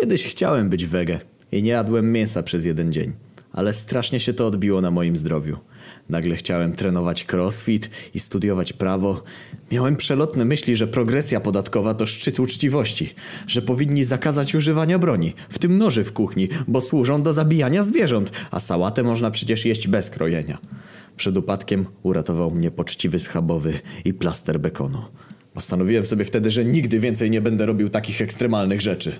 Kiedyś chciałem być wege i nie jadłem mięsa przez jeden dzień, ale strasznie się to odbiło na moim zdrowiu. Nagle chciałem trenować crossfit i studiować prawo. Miałem przelotne myśli, że progresja podatkowa to szczyt uczciwości, że powinni zakazać używania broni, w tym noży w kuchni, bo służą do zabijania zwierząt, a sałatę można przecież jeść bez krojenia. Przed upadkiem uratował mnie poczciwy schabowy i plaster bekonu. Postanowiłem sobie wtedy, że nigdy więcej nie będę robił takich ekstremalnych rzeczy.